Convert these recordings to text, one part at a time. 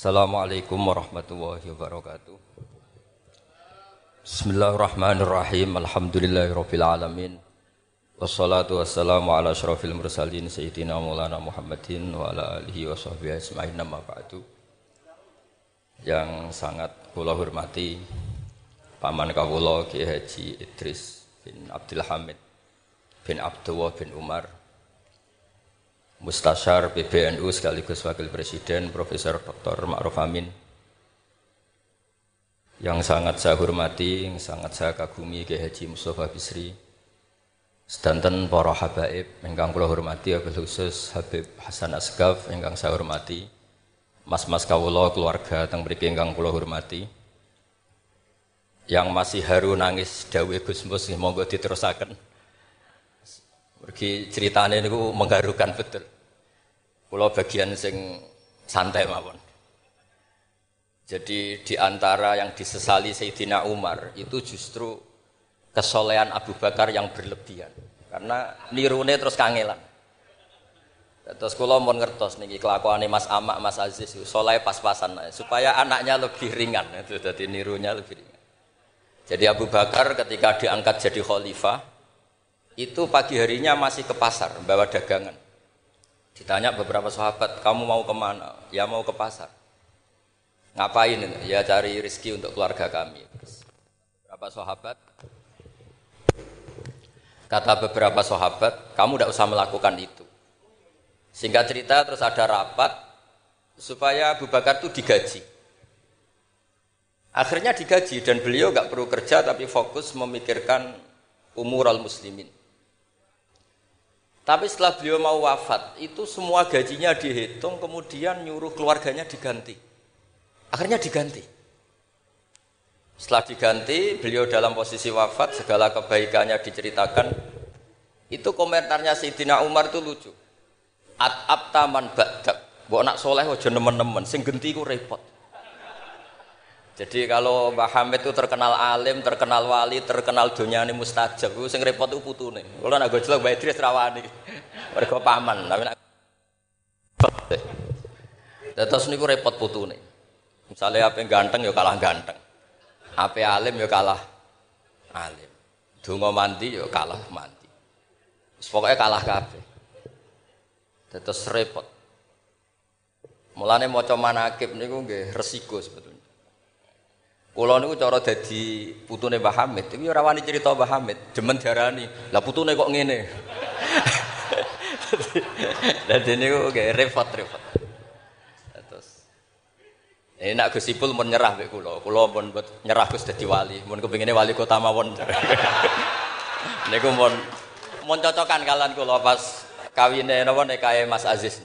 Assalamualaikum warahmatullahi wabarakatuh. Bismillahirrahmanirrahim. Alhamdulillahirabbil alamin. Wassalatu wassalamu ala asyrafil mursalin sayyidina Maulana Muhammadin wa ala alihi wa sahbihi ajmain nama ba'du. Yang sangat kula hormati paman kawula Ki Haji Idris bin Abdul Hamid bin Abdullah bin Umar Mustasyar PBNU sekaligus Wakil Presiden Profesor Dr. Ma'ruf Amin yang sangat saya hormati, yang sangat saya kagumi Kiai Haji Mustafa Bisri sedanten para habaib ingkang kula hormati wabil khusus Habib Hasan Asgaf ingkang saya hormati Mas-mas kawula keluarga teng mriki ingkang kula hormati yang masih haru nangis dawuh Gus Mus monggo diterusaken Pergi ceritanya ini mengharukan betul. Pulau bagian sing santai mawon. Jadi di antara yang disesali Sayyidina Umar itu justru kesolehan Abu Bakar yang berlebihan. Karena nirune terus kangelan. Terus kalau mau ngertos nih kelakuan Mas Amak, Mas Aziz, soleh pas-pasan supaya anaknya lebih ringan. Itu jadi nirunya lebih ringan. Jadi Abu Bakar ketika diangkat jadi khalifah, itu pagi harinya masih ke pasar bawa dagangan. Ditanya beberapa sahabat, kamu mau ke mana? Ya mau ke pasar. Ngapain? Ya cari rezeki untuk keluarga kami. beberapa sahabat, kata beberapa sahabat, kamu tidak usah melakukan itu. Singkat cerita terus ada rapat supaya Abu Bakar itu digaji. Akhirnya digaji dan beliau nggak perlu kerja tapi fokus memikirkan umur al muslimin. Tapi setelah beliau mau wafat, itu semua gajinya dihitung, kemudian nyuruh keluarganya diganti. Akhirnya diganti. Setelah diganti, beliau dalam posisi wafat, segala kebaikannya diceritakan. Itu komentarnya Sayyidina Umar itu lucu. At taman badak. Mbok nak soleh aja nemen-nemen, sing genti ku repot. Jadi kalau Mbah Hamid itu terkenal alim, terkenal wali, terkenal dunia ini mustajab, itu sing repot itu putune. Kalau nak gue Mbah Idris rawani, mereka paman. Tapi nak Terus niku repot putune. Misalnya apa yang ganteng ya kalah ganteng, apa alim ya kalah alim, dungo mandi ya kalah mandi. Pokoknya kalah kabeh. Terus repot. Mulane maca manakib niku nggih resiko sebetulnya. Kulo niku cara dadi putune Mbah Hamid, iki ora wani cerita Mbah Hamid, demen diarani. Lah putune kok ngene. Dadi niku nggih repot-repot. Terus ini nak Gus Ipul mau nyerah mek kula. Kula pun nyerah Gus dadi wali, mun kepengine wali kota mawon. niku mon mon cocokan kalian kula pas kawine napa nek kae Mas Aziz.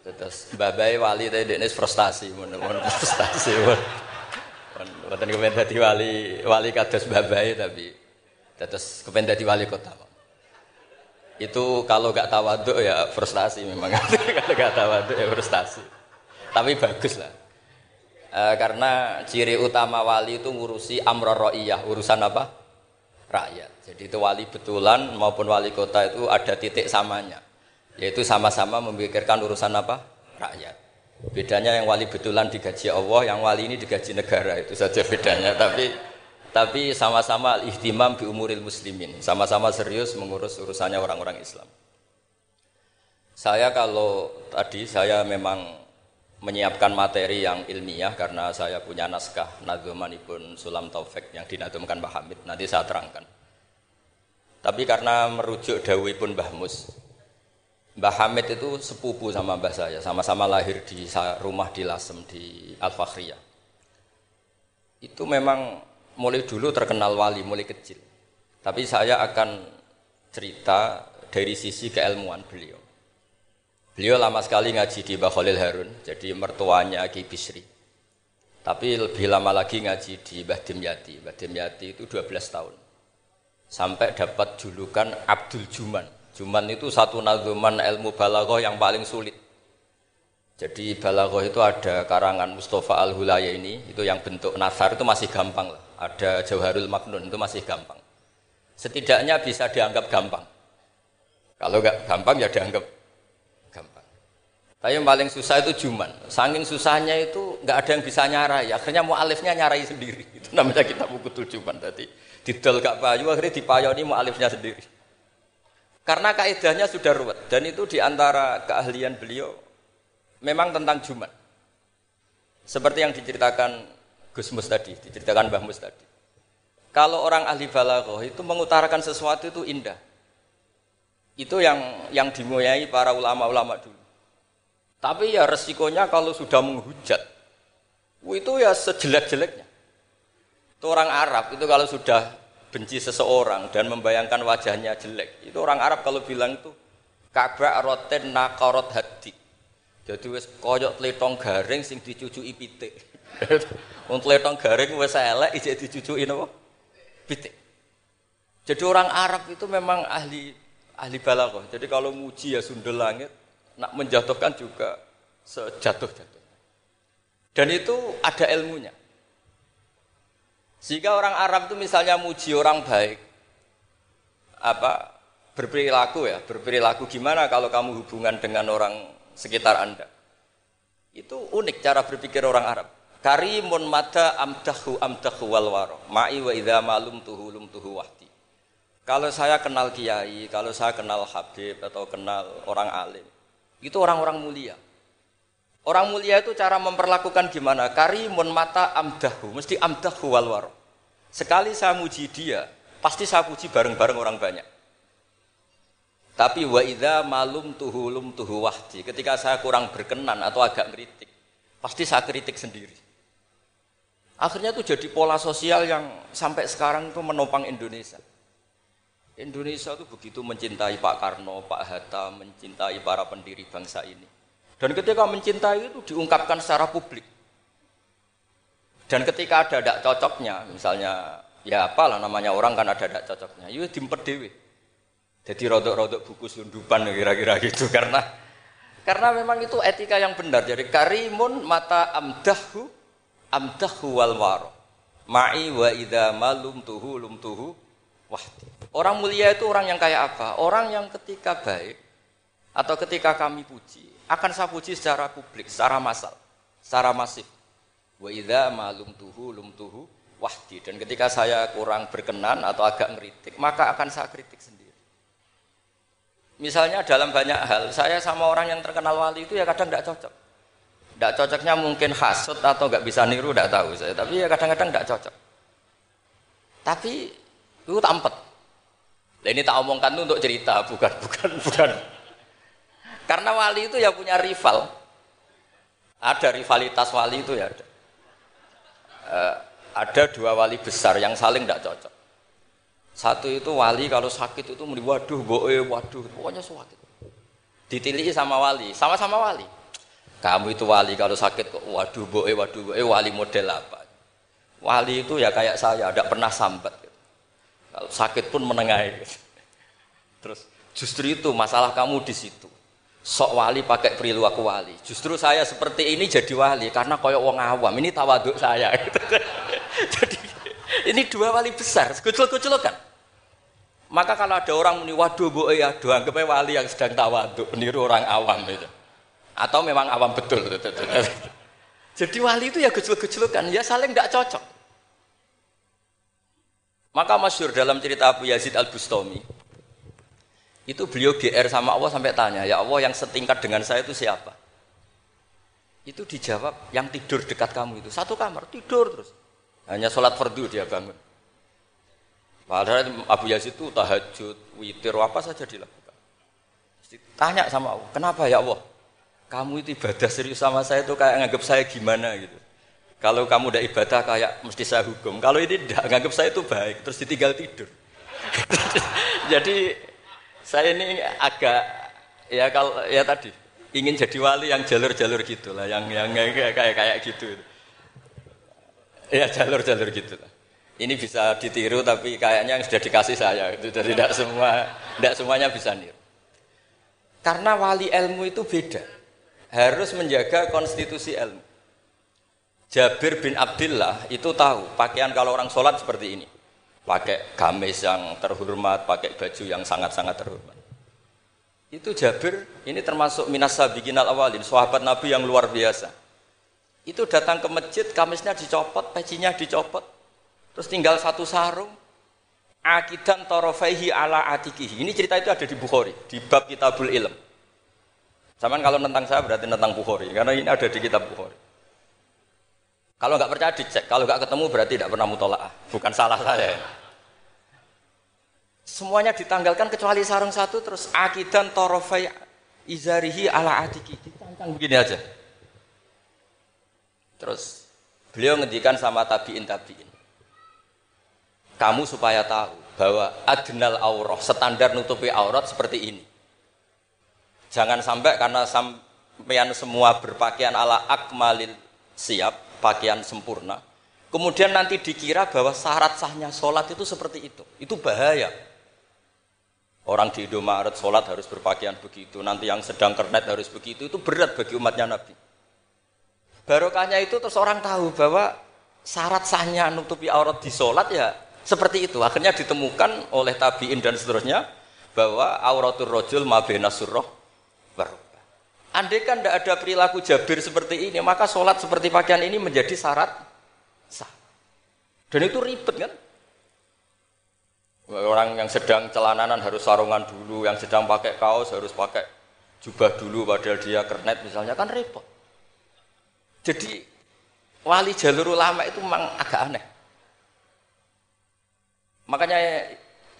Terus babai wali tadi dekne frustasi, mun mun frustasi. Mboten kepen dadi wali wali kados babai tapi terus kepen dadi wali kota. Itu kalau gak tawaduk ya frustasi memang. kalau gak tawaduk ya frustasi. Tapi bagus lah. E, karena ciri utama wali itu ngurusi amror ro'iyah, urusan apa? Rakyat. Jadi itu wali betulan maupun wali kota itu ada titik samanya. Yaitu sama-sama memikirkan urusan apa? Rakyat. Bedanya yang wali betulan digaji Allah, yang wali ini digaji negara itu saja bedanya. Tapi tapi sama-sama ihtimam bi umuril muslimin, sama-sama serius mengurus urusannya orang-orang Islam. Saya kalau tadi saya memang menyiapkan materi yang ilmiah karena saya punya naskah Nadzumanipun Sulam Taufik yang dinadumkan Mbah Hamid. Nanti saya terangkan. Tapi karena merujuk pun Mbah Mus, Mbah Hamid itu sepupu sama mbah saya, sama-sama lahir di rumah di Lasem di Al Fakhriyah. Itu memang mulai dulu terkenal wali, mulai kecil. Tapi saya akan cerita dari sisi keilmuan beliau. Beliau lama sekali ngaji di Mbah Khalil Harun, jadi mertuanya Ki Bisri. Tapi lebih lama lagi ngaji di Mbah Dimyati. Mbah Dimyati itu 12 tahun. Sampai dapat julukan Abdul Juman Juman itu satu nazuman ilmu balaghah yang paling sulit. Jadi balaghah itu ada karangan Mustafa Al-Hulaya ini, itu yang bentuk nasar itu masih gampang lah. Ada Jauharul Maknun itu masih gampang. Setidaknya bisa dianggap gampang. Kalau nggak gampang ya dianggap gampang. Tapi yang paling susah itu juman. Saking susahnya itu nggak ada yang bisa nyarai. Akhirnya mau alifnya nyarai sendiri. Itu namanya kita buku juman. Tadi didel gak payu akhirnya dipayoni mau alifnya sendiri. Karena kaidahnya sudah ruwet dan itu di antara keahlian beliau memang tentang juman. Seperti yang diceritakan Gus Mus tadi, diceritakan Mbah Mus tadi. Kalau orang ahli balaghah itu mengutarakan sesuatu itu indah. Itu yang yang dimuyai para ulama-ulama dulu. Tapi ya resikonya kalau sudah menghujat, itu ya sejelek-jeleknya. Itu orang Arab itu kalau sudah benci seseorang dan membayangkan wajahnya jelek, itu orang Arab kalau bilang itu kabra roten nakarot hati. Jadi wes koyok tletong garing sing dicucuki pitik. Wong tletong garing wes elek ijek dicucuki napa? Pitik. Jadi orang Arab itu memang ahli ahli balaghah. Jadi kalau muji ya sundel langit, nak menjatuhkan juga sejatuh-jatuh. Dan itu ada ilmunya. Sehingga orang Arab itu misalnya muji orang baik, apa berperilaku ya, berperilaku gimana kalau kamu hubungan dengan orang sekitar anda. Itu unik cara berpikir orang Arab. Karimun mata amdahu amdahu wal waro. Ma'i wa idha malum tuhu lum tuhu wahdi. Kalau saya kenal kiai, kalau saya kenal habib atau kenal orang alim, itu orang-orang mulia. Orang mulia itu cara memperlakukan gimana? Karimun mata amdahu, mesti amdahu wal Sekali saya muji dia, pasti saya puji bareng-bareng orang banyak. Tapi wa idza malum tuhulum tuhu wahdi. Ketika saya kurang berkenan atau agak ngeritik, pasti saya kritik sendiri. Akhirnya itu jadi pola sosial yang sampai sekarang itu menopang Indonesia. Indonesia itu begitu mencintai Pak Karno, Pak Hatta, mencintai para pendiri bangsa ini. Dan ketika mencintai itu diungkapkan secara publik. Dan ketika ada tidak cocoknya, misalnya ya apalah namanya orang kan ada tidak cocoknya, itu dimpet dewi. Jadi rodok-rodok buku sundupan kira-kira gitu karena karena memang itu etika yang benar. Jadi karimun mata amdahu amdahu wal waro. Ma'i wa idha malum tuhu lum tuhu wahdi. Orang mulia itu orang yang kayak apa? Orang yang ketika baik atau ketika kami puji, akan saya puji secara publik, secara massal, secara masif. Wa idza malum tuhu lum tuhu wahdi. Dan ketika saya kurang berkenan atau agak ngeritik, maka akan saya kritik sendiri. Misalnya dalam banyak hal, saya sama orang yang terkenal wali itu ya kadang tidak cocok. Tidak cocoknya mungkin hasut atau nggak bisa niru, tidak tahu saya. Tapi ya kadang-kadang tidak cocok. Tapi itu tampet. Nah, ini tak omongkan itu untuk cerita, bukan, bukan, bukan. Karena wali itu ya punya rival. Ada rivalitas wali itu ya ada. Uh, ada dua wali besar yang saling tidak cocok. Satu itu wali kalau sakit itu muni waduh boe waduh pokoknya sakit. Ditiliki sama wali, sama-sama wali. Kamu itu wali kalau sakit kok waduh boe waduh boe wali model apa? Wali itu ya kayak saya, tidak pernah sambat. Kalau sakit pun menengahi. Terus justru itu masalah kamu di situ. Sok wali pakai perilaku wali. Justru saya seperti ini jadi wali karena koyok wong awam. Ini tawaduk saya. jadi ini dua wali besar, kucul-kucul kan. Maka kalau ada orang muni waduh bu ya doang anggap wali yang sedang tawaduk meniru orang awam itu. Atau memang awam betul. Jadi wali itu ya kucul-kucul kan, ya saling tidak cocok. Maka masyur dalam cerita Abu Yazid Al-Bustami, itu beliau GR sama Allah sampai tanya, ya Allah yang setingkat dengan saya itu siapa? Itu dijawab, yang tidur dekat kamu itu. Satu kamar, tidur terus. Hanya sholat fardu dia bangun. Padahal Abu Yazid itu tahajud, witir, apa saja dilakukan. Tanya sama Allah, kenapa ya Allah? Kamu itu ibadah serius sama saya itu kayak nganggap saya gimana gitu. Kalau kamu udah ibadah kayak mesti saya hukum. Kalau ini tidak, nganggap saya itu baik, terus ditinggal tidur. jadi saya ini agak ya kalau ya tadi ingin jadi wali yang jalur-jalur gitulah, yang yang kayak kayak gitu. Ya jalur-jalur gitulah. Ini bisa ditiru tapi kayaknya yang sudah dikasih saya itu tidak semua tidak semuanya bisa niru. Karena wali ilmu itu beda. Harus menjaga konstitusi ilmu. Jabir bin Abdullah itu tahu pakaian kalau orang sholat seperti ini. Pakai gamis yang terhormat, pakai baju yang sangat-sangat terhormat. Itu Jabir, ini termasuk minas sabiqinal awalin, sahabat Nabi yang luar biasa. Itu datang ke masjid, kamisnya dicopot, pecinya dicopot, terus tinggal satu sarung, akidan torofaihi ala atikihi. Ini cerita itu ada di Bukhari, di bab kitabul ilm. Zaman kalau tentang saya berarti tentang Bukhari, karena ini ada di kitab Bukhari. Kalau nggak percaya dicek, kalau nggak ketemu berarti tidak pernah mutolaah, bukan salah saya. Semuanya ditanggalkan kecuali sarung satu terus akidan torofai izarihi ala atiki. Ditangkang begini aja. Terus beliau ngendikan sama tabiin tabiin. Kamu supaya tahu bahwa adnal aurah standar nutupi aurat seperti ini. Jangan sampai karena sampean semua berpakaian ala akmalil siap, pakaian sempurna. Kemudian nanti dikira bahwa syarat sahnya sholat itu seperti itu. Itu bahaya. Orang di Indomaret sholat harus berpakaian begitu. Nanti yang sedang kernet harus begitu. Itu berat bagi umatnya Nabi. Barokahnya itu terus orang tahu bahwa syarat sahnya nutupi aurat di sholat ya seperti itu. Akhirnya ditemukan oleh tabiin dan seterusnya bahwa auratul rojul mabena surroh barokah. Andai kan tidak ada perilaku jabir seperti ini, maka sholat seperti pakaian ini menjadi syarat sah. Dan itu ribet kan? Orang yang sedang celananan harus sarungan dulu, yang sedang pakai kaos harus pakai jubah dulu padahal dia kernet misalnya kan repot. Jadi wali jalur ulama itu memang agak aneh. Makanya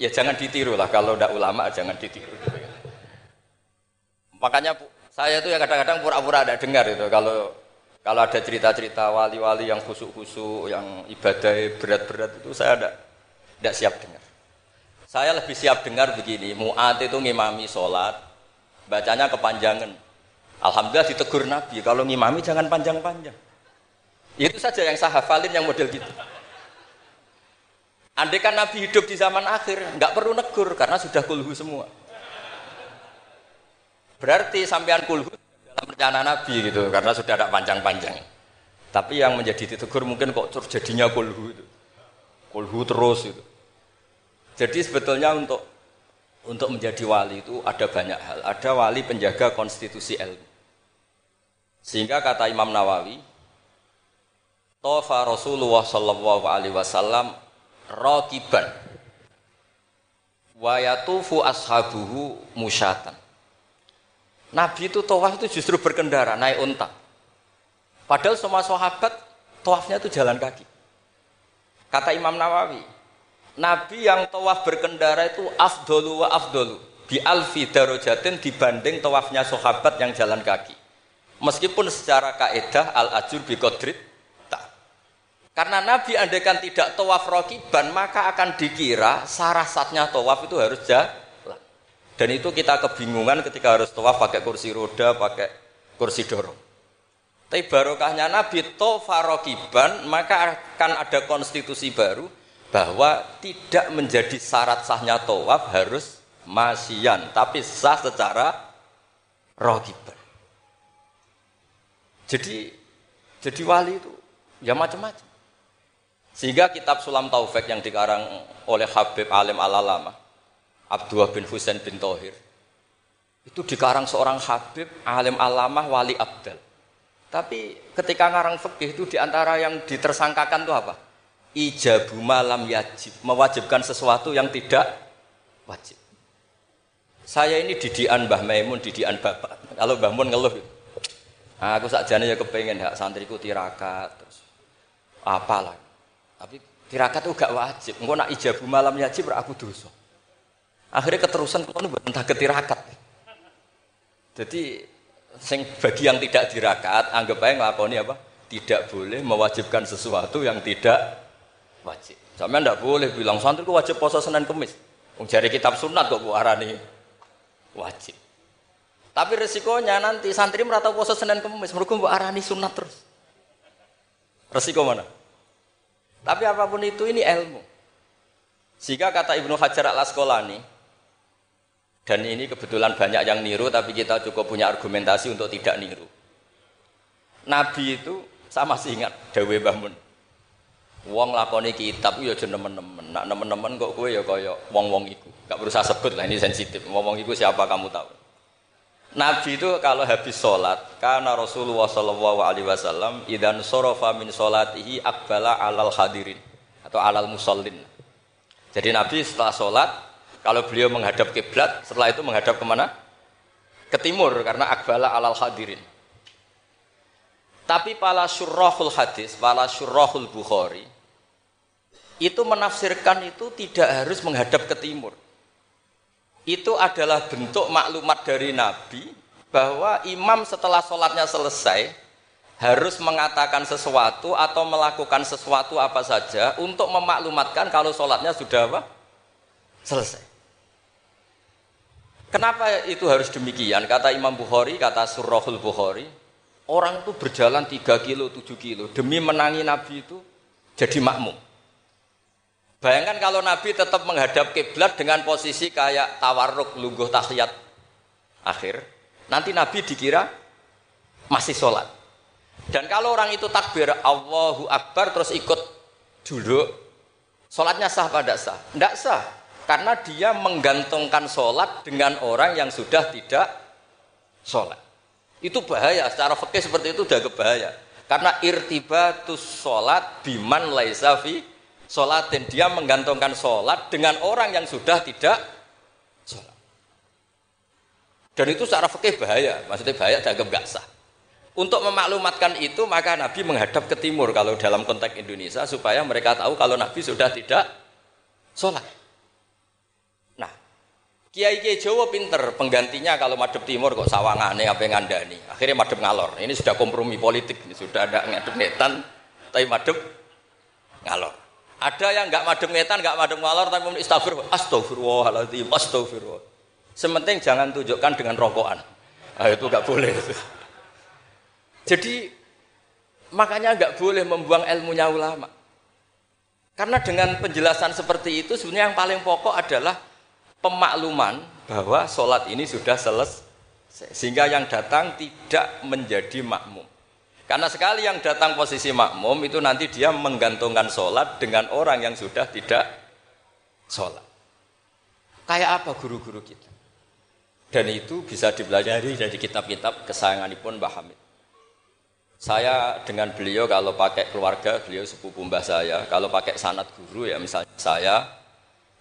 ya jangan ditiru lah kalau udah ulama jangan ditiru. Makanya saya itu ya kadang-kadang pura-pura ada dengar itu kalau kalau ada cerita-cerita wali-wali yang khusuk-khusuk, yang ibadah berat-berat itu saya tidak tidak siap dengar. Saya lebih siap dengar begini, muat itu ngimami sholat, bacanya kepanjangan. Alhamdulillah ditegur Nabi, kalau ngimami jangan panjang-panjang. Itu saja yang saya hafalin yang model gitu. Andai kan Nabi hidup di zaman akhir, nggak perlu negur karena sudah kulhu semua. Berarti sampean kulhu dalam rencana Nabi gitu, karena sudah ada panjang-panjang. Tapi yang menjadi ditegur mungkin kok terjadinya kulhu itu. Kulhu terus itu. Jadi sebetulnya untuk untuk menjadi wali itu ada banyak hal. Ada wali penjaga konstitusi ilmu. Sehingga kata Imam Nawawi, Tofa Rasulullah Sallallahu Alaihi Wasallam rokiban wayatufu ashabuhu musyatan. Nabi itu tawaf itu justru berkendara, naik unta. Padahal semua sahabat tawafnya itu jalan kaki. Kata Imam Nawawi, Nabi yang tawaf berkendara itu afdolu wa afdolu bi alfi darojatin dibanding tawafnya sahabat yang jalan kaki. Meskipun secara kaidah al ajur bi kodrit tak. Karena Nabi andaikan tidak tawaf rokiban maka akan dikira sarasatnya tawaf itu harus jalan. Dan itu kita kebingungan ketika harus tawaf pakai kursi roda, pakai kursi dorong. Tapi barokahnya Nabi tawaf rokiban maka akan ada konstitusi baru bahwa tidak menjadi syarat sahnya tawaf harus masyian, tapi sah secara rogiban. Jadi jadi wali itu ya macam-macam. Sehingga kitab Sulam Taufik yang dikarang oleh Habib Alim Al-Alama, Abdullah bin Husain bin Tohir, itu dikarang seorang Habib Alim Alamah Wali Abdal. Tapi ketika ngarang fikih itu di antara yang ditersangkakan itu apa? ijabu malam yajib mewajibkan sesuatu yang tidak wajib. Saya ini didian Mbah Maimun didian bapak. Kalau Mbah Mun ngeluh nah, aku sakjane ya kepengen hak santriku tirakat terus apalah. Tapi tirakat itu gak wajib. Engko nak ijabu malam yajib aku dosa akhirnya keterusan kalau entah ketirakat jadi sing bagi yang tidak dirakat anggap aja ngelakoni apa tidak boleh mewajibkan sesuatu yang tidak wajib. Sampai ndak boleh bilang santri ku wajib puasa Senin Kemis. Wong jari kitab sunat kok arani wajib. Tapi resikonya nanti santri merata puasa Senin Kemis, mereka bu arani sunat terus. Resiko mana? Tapi apa pun itu ini ilmu. Jika kata Ibnu Hajar al Asqalani, dan ini kebetulan banyak yang niru, tapi kita cukup punya argumentasi untuk tidak niru. Nabi itu sama sih ingat Dewi Bahmun. Wong lakoni kitab ya aja nemen-nemen. Nak nemen-nemen kok kowe ya kaya wong-wong iku. Gak berusaha sebut lah ini sensitif. Wong-wong iku siapa kamu tahu. Nabi itu kalau habis sholat, karena Rasulullah Shallallahu Alaihi Wasallam idan sorofa min sholatihi akbala alal hadirin atau alal musallin. Jadi Nabi setelah sholat, kalau beliau menghadap kiblat, setelah itu menghadap ke mana? Ke timur karena akbala alal hadirin. Tapi para syurrahul hadis, para syurrahul bukhari, itu menafsirkan itu tidak harus menghadap ke timur itu adalah bentuk maklumat dari Nabi bahwa imam setelah sholatnya selesai harus mengatakan sesuatu atau melakukan sesuatu apa saja untuk memaklumatkan kalau sholatnya sudah apa? selesai. Kenapa itu harus demikian? Kata Imam Bukhari, kata Surahul Bukhari, orang itu berjalan 3 kilo, 7 kilo demi menangi Nabi itu jadi makmum. Bayangkan kalau Nabi tetap menghadap kiblat dengan posisi kayak tawarruk lungguh tahiyat akhir, nanti Nabi dikira masih sholat. Dan kalau orang itu takbir Allahu Akbar terus ikut duduk, sholatnya sah pada sah? Tidak sah, karena dia menggantungkan sholat dengan orang yang sudah tidak sholat. Itu bahaya, secara fikih seperti itu udah kebahaya. Karena irtibatus sholat biman laisafi sholat dan dia menggantungkan sholat dengan orang yang sudah tidak sholat. Dan itu secara fikih bahaya, maksudnya bahaya dianggap gak sah. Untuk memaklumatkan itu maka Nabi menghadap ke timur kalau dalam konteks Indonesia supaya mereka tahu kalau Nabi sudah tidak sholat. Kiai Kiai Jawa pinter penggantinya kalau madep timur kok sawangane apa ngandani. Akhirnya madep ngalor. Ini sudah kompromi politik, ini sudah ada ngadep netan, tapi madep ngalor. Ada yang nggak madem ngetan, nggak madem ngalor, tapi muni astagfirullah, astagfirullahaladzim, astagfirullah. Sementing jangan tunjukkan dengan rokokan. Nah, itu nggak boleh. Jadi makanya nggak boleh membuang ilmunya ulama. Karena dengan penjelasan seperti itu sebenarnya yang paling pokok adalah pemakluman bahwa sholat ini sudah selesai. Sehingga yang datang tidak menjadi makmum. Karena sekali yang datang posisi makmum itu nanti dia menggantungkan sholat dengan orang yang sudah tidak sholat. Kayak apa guru-guru kita? Dan itu bisa dipelajari dari kitab-kitab kesayanganipun Mbah Hamid. Saya dengan beliau kalau pakai keluarga, beliau sepupu mbah saya. Kalau pakai sanat guru ya misalnya saya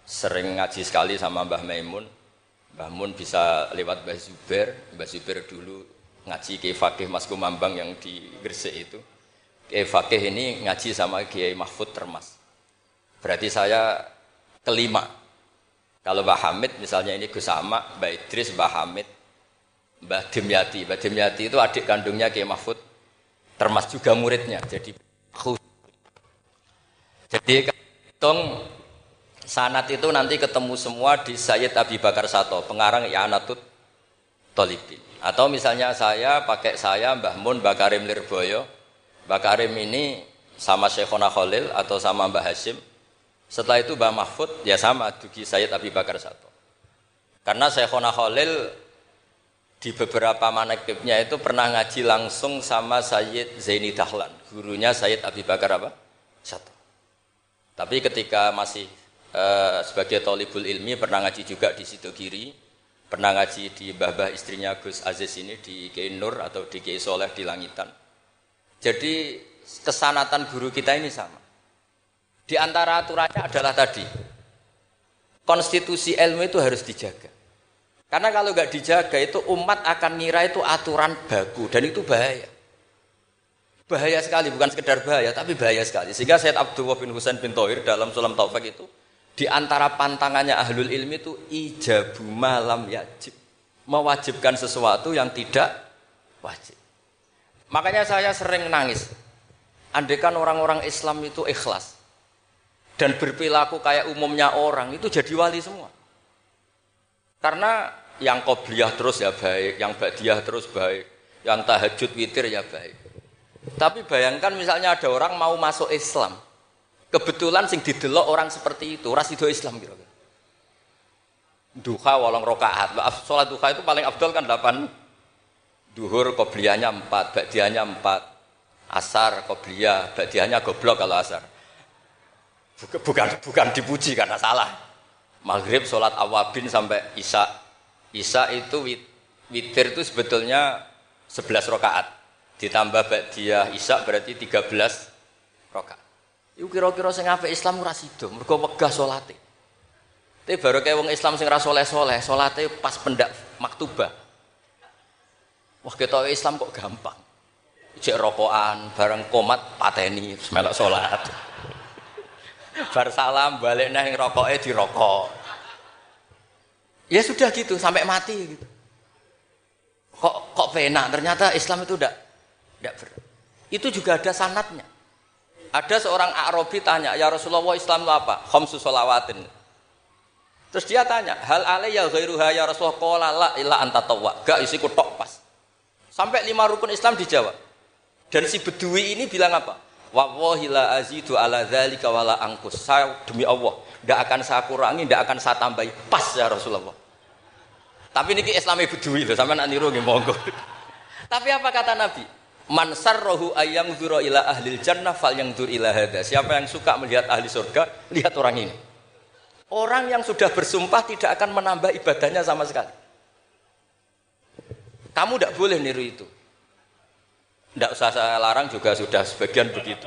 sering ngaji sekali sama Mbah Maimun. Mbah Mun bisa lewat Mbah Zuber. Mbah Zuber dulu ngaji Kiai Fakih Mas Kumambang yang di Gresik itu. Kiai Fakih ini ngaji sama Kiai Mahfud Termas. Berarti saya kelima. Kalau Mbah Hamid misalnya ini Gus Ama, Mbah Idris, Mbah Hamid, Mbah Dimyati. Mbah Dimyati itu adik kandungnya Kiai Mahfud Termas juga muridnya. Jadi jadi hitung sanat itu nanti ketemu semua di Sayyid Abi Bakar Sato, pengarang I'anatut Tolibin. Atau misalnya saya pakai saya Mbah Mun, Mbah Karim Lirboyo. Mbah Karim ini sama Syekhona Khalil atau sama Mbah Hashim. Setelah itu Mbah Mahfud ya sama Dugi Sayyid Abi Bakar Satu. Karena Syekhona Khalil di beberapa manakibnya itu pernah ngaji langsung sama Sayyid Zaini Dahlan, gurunya Sayyid Abi Bakar apa? Satu. Tapi ketika masih uh, sebagai tolibul ilmi pernah ngaji juga di Sidogiri, pernah ngaji di babah istrinya Gus Aziz ini di Kiai Nur atau di Kiai Soleh di Langitan. Jadi kesanatan guru kita ini sama. Di antara aturannya adalah tadi, konstitusi ilmu itu harus dijaga. Karena kalau nggak dijaga itu umat akan ngira itu aturan baku dan itu bahaya. Bahaya sekali, bukan sekedar bahaya, tapi bahaya sekali. Sehingga Syed Abdullah bin Husain bin Tohir dalam Sulam Taufik itu di antara pantangannya ahlul ilmi itu ijabu malam yajib. Mewajibkan sesuatu yang tidak wajib. Makanya saya sering nangis. Andaikan orang-orang Islam itu ikhlas. Dan berperilaku kayak umumnya orang, itu jadi wali semua. Karena yang qobliyah terus ya baik, yang badiah terus baik, yang tahajud witir ya baik. Tapi bayangkan misalnya ada orang mau masuk Islam, Kebetulan sing didelok orang seperti itu, ras itu Islam kira-kira. Duha walang rokaat. Sholat duha itu paling abdul kan 8. Duhur kobliyahnya 4, badiahnya 4. Asar kobliyah, badiahnya goblok kalau asar. Bukan bukan dipuji karena salah. Maghrib sholat awabin sampai isya. Isya itu witir itu sebetulnya 11 rakaat. Ditambah dia isak berarti 13 rakaat. Iku kira-kira sing apik Islam ora sida, mergo wegah salate. Tapi baru kayak wong Islam sing ra soleh-soleh, salate pas pendak maktubah. Wah kita Islam kok gampang. Cek rokokan, bareng komat pateni, semelok sholat. Bar salam balik nang rokoknya dirokok. Ya sudah gitu sampai mati gitu. Kok kok penak ternyata Islam itu tidak tidak ber. Itu juga ada sanatnya. Ada seorang Arabi tanya, "Ya Rasulullah, Islam itu apa?" Khamsu sholawatin. Terus dia tanya, "Hal alayya ghairuha ya Rasulullah?" Qala la illa anta tawwa. Gak isi tok pas. Sampai lima rukun Islam dijawab. Dan si bedui ini bilang apa? Wallahi la azidu ala dzalika wala angkus. Saya demi Allah, tidak akan saya kurangi, tidak akan saya tambahi. Pas ya Rasulullah. Tapi niki Islami bedui loh, sampai nak niru monggo. Tapi apa kata Nabi? Man sarrohu ayang zuro ila ahli jannah fal yang ila hada. Siapa yang suka melihat ahli surga, lihat orang ini. Orang yang sudah bersumpah tidak akan menambah ibadahnya sama sekali. Kamu tidak boleh niru itu. Tidak usah saya larang juga sudah sebagian begitu.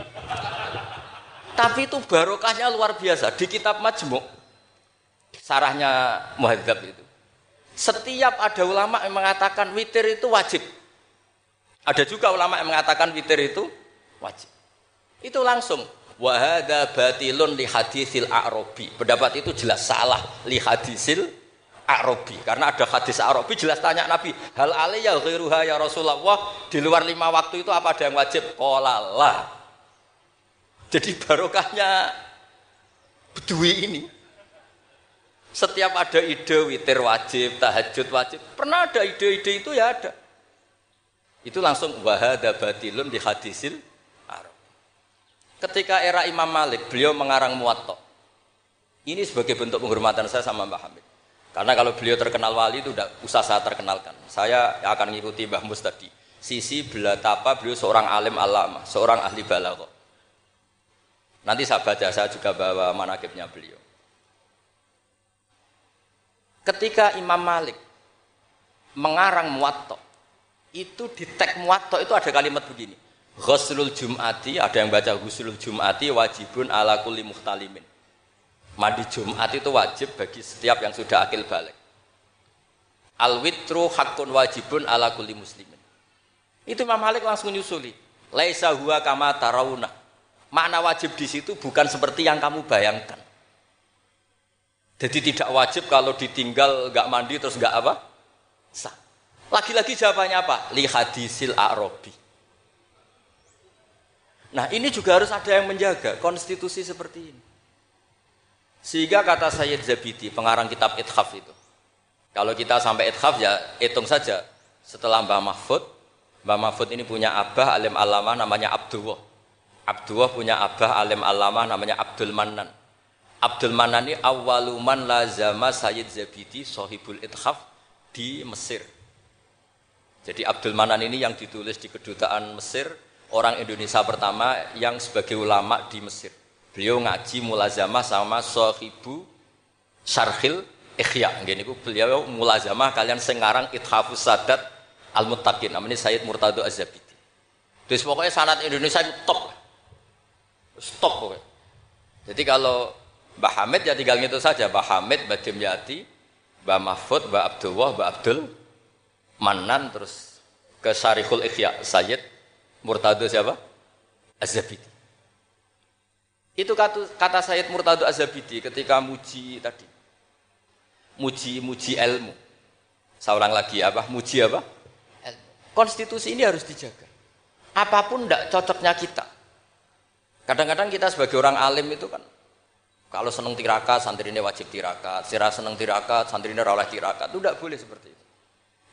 Tapi itu barokahnya luar biasa. Di kitab Majmuk, sarahnya Muhadzab itu. Setiap ada ulama yang mengatakan witir itu wajib. Ada juga ulama yang mengatakan witir itu wajib. Itu langsung. Wahada batilun li hadisil a'robi. Pendapat itu jelas salah li hadisil Arabi. Karena ada hadis Arabi jelas tanya Nabi hal aliyah ghairuha ya Rasulullah? Di luar lima waktu itu apa ada yang wajib? Qalalah jadi barokahnya bedui ini. Setiap ada ide witir wajib tahajud wajib. Pernah ada ide-ide itu ya ada itu langsung wahada batilun di hadisil Arab ketika era Imam Malik beliau mengarang muwatta ini sebagai bentuk penghormatan saya sama Mbah Hamid karena kalau beliau terkenal wali itu tidak usah saya terkenalkan. Saya akan mengikuti Mbah Mus tadi. Sisi belatapa beliau seorang alim alama, seorang ahli balaghah. Nanti saya baca, saya juga bawa manakibnya beliau. Ketika Imam Malik mengarang muwatta, itu di teks muwatta itu ada kalimat begini. Ghuslul Jum'ati, ada yang baca Ghuslul Jum'ati wajibun ala kulli muhtalimin Mandi Jumat itu wajib bagi setiap yang sudah akil balik. Al witru hakun wajibun ala kulli muslimin. Itu Imam Malik langsung nyusuli. Laisa huwa kama tarawuna. Makna wajib di situ bukan seperti yang kamu bayangkan. Jadi tidak wajib kalau ditinggal nggak mandi terus nggak apa? Sah. Lagi-lagi jawabannya apa? Li hadisil a'robi. Nah ini juga harus ada yang menjaga konstitusi seperti ini. Sehingga kata Sayyid Zabidi, pengarang kitab Ithaf itu. Kalau kita sampai Ithaf ya hitung saja. Setelah Mbah Mahfud, Mbah Mahfud ini punya abah alim alama namanya Abdullah. Abdullah punya abah alim alama namanya Abdul Manan. Abdul Manan ini awaluman lazama Sayyid Zabidi sohibul Ithaf di Mesir. Jadi Abdul Manan ini yang ditulis di kedutaan Mesir, orang Indonesia pertama yang sebagai ulama di Mesir. Beliau ngaji mulazamah sama sahibu Syarhil Ikhya. Gini beliau mulazamah kalian sengarang Ithafus Sadat Al-Muttaqin. Namanya Sayyid Murtado Az-Zabidi. Terus pokoknya sanat Indonesia itu top. Stop pokoknya. Jadi kalau Mbah Hamid ya tinggal gitu saja. Mbah Hamid, Mbah Dimyati, Mbah Mahfud, Mbah Abdullah, Mbah Abdul Manan terus ke Syarihul Ikhya Sayyid Murtado siapa? Az-Zabidi. Itu kata, kata Sayyid Murtado Azabidi ketika muji tadi. Muji-muji ilmu. Seorang lagi apa? Muji apa? Ilmu. Konstitusi ini harus dijaga. Apa pun tidak cocoknya kita. Kadang-kadang kita sebagai orang alim itu kan kalau seneng tirakat, santri ini wajib tirakat. Sirah seneng tirakat, santri ini rawlah tirakat. Itu tidak boleh seperti itu.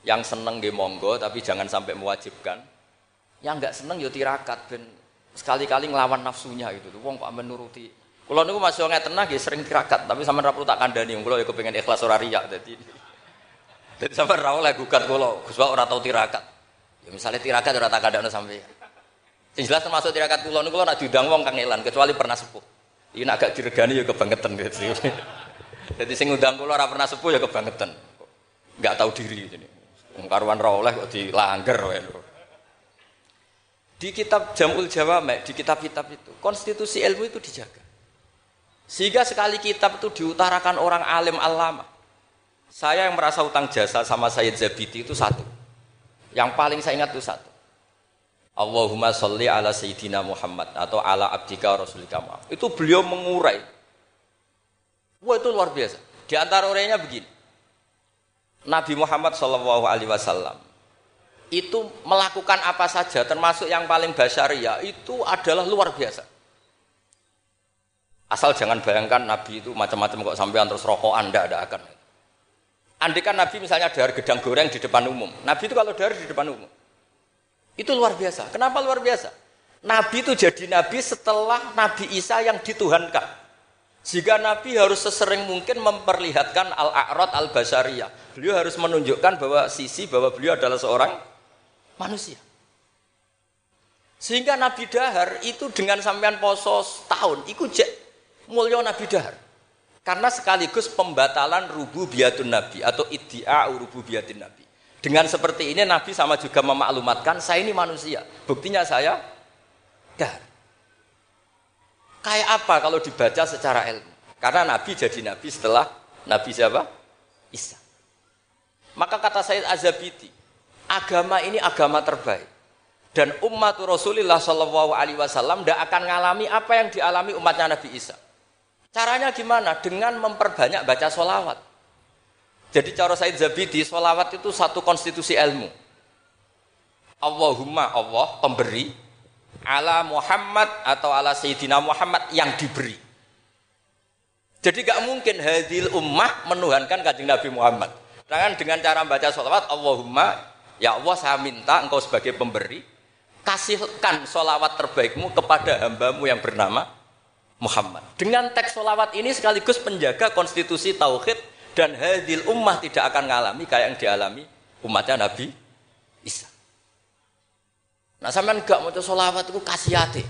Yang seneng di monggo, tapi jangan sampai mewajibkan. Yang nggak seneng yo ya tirakat, ben sekali-kali ngelawan nafsunya gitu. Wong kok menuruti. Kalau niku masih nggak tenang ya sering tirakat, tapi sama perlu tak kandani. Kalau ya kepengen ikhlas ora riak jadi. Jadi sama ora oleh gugat kalau Gus ora tau tirakat. Ya misalnya tirakat ora tak sampai. Sing jelas termasuk tirakat kula niku nak diundang wong kang elan kecuali pernah sepuh. Ini agak diregani ya kebangetan gitu. Jadi sing undang kula ora pernah sepuh ya kebangetan. Enggak tahu diri jadi. Karuan ra oleh kok dilanggar Di kitab Jamul Jawamek, di kitab-kitab itu, konstitusi ilmu itu dijaga. Sehingga sekali kitab itu diutarakan orang alim alama. Saya yang merasa utang jasa sama Sayyid Zabidi itu satu. Yang paling saya ingat itu satu. Allahumma sholli ala Sayyidina Muhammad atau ala abdika rasulika Muhammad. Itu beliau mengurai. Wah itu luar biasa. Di antara orangnya begini. Nabi Muhammad Shallallahu Alaihi Wasallam itu melakukan apa saja termasuk yang paling basaria itu adalah luar biasa. Asal jangan bayangkan Nabi itu macam-macam kok sampai terus rokok anda ada akan. Andai kan Nabi misalnya dari gedang goreng di depan umum. Nabi itu kalau dari di depan umum. Itu luar biasa. Kenapa luar biasa? Nabi itu jadi Nabi setelah Nabi Isa yang dituhankan. Jika Nabi harus sesering mungkin memperlihatkan al-a'rad al-basariyah. Beliau harus menunjukkan bahwa sisi bahwa beliau adalah seorang manusia. Sehingga Nabi Dahar itu dengan sampean poso setahun, itu jek mulia Nabi Dahar. Karena sekaligus pembatalan rububiatun Nabi atau iddia rububiatin Nabi. Dengan seperti ini Nabi sama juga memaklumatkan saya ini manusia. Buktinya saya dahar. Kayak apa kalau dibaca secara ilmu? Karena Nabi jadi Nabi setelah Nabi siapa? Isa. Maka kata Sayyid Azabiti, agama ini agama terbaik. Dan umat Rasulullah Shallallahu Alaihi Wasallam tidak akan mengalami apa yang dialami umatnya Nabi Isa. Caranya gimana? Dengan memperbanyak baca solawat. Jadi cara Sayyid Zabidi, solawat itu satu konstitusi ilmu. Allahumma Allah pemberi, ala Muhammad atau ala Sayyidina Muhammad yang diberi. Jadi gak mungkin hadil ummah menuhankan kajian Nabi Muhammad. Dengan dengan cara membaca sholawat, Allahumma, ya Allah saya minta engkau sebagai pemberi, kasihkan sholawat terbaikmu kepada hambamu yang bernama Muhammad. Dengan teks sholawat ini sekaligus penjaga konstitusi tauhid dan hadil ummah tidak akan mengalami kayak yang dialami umatnya Nabi. Nah sampean gak maca selawat iku kasihate.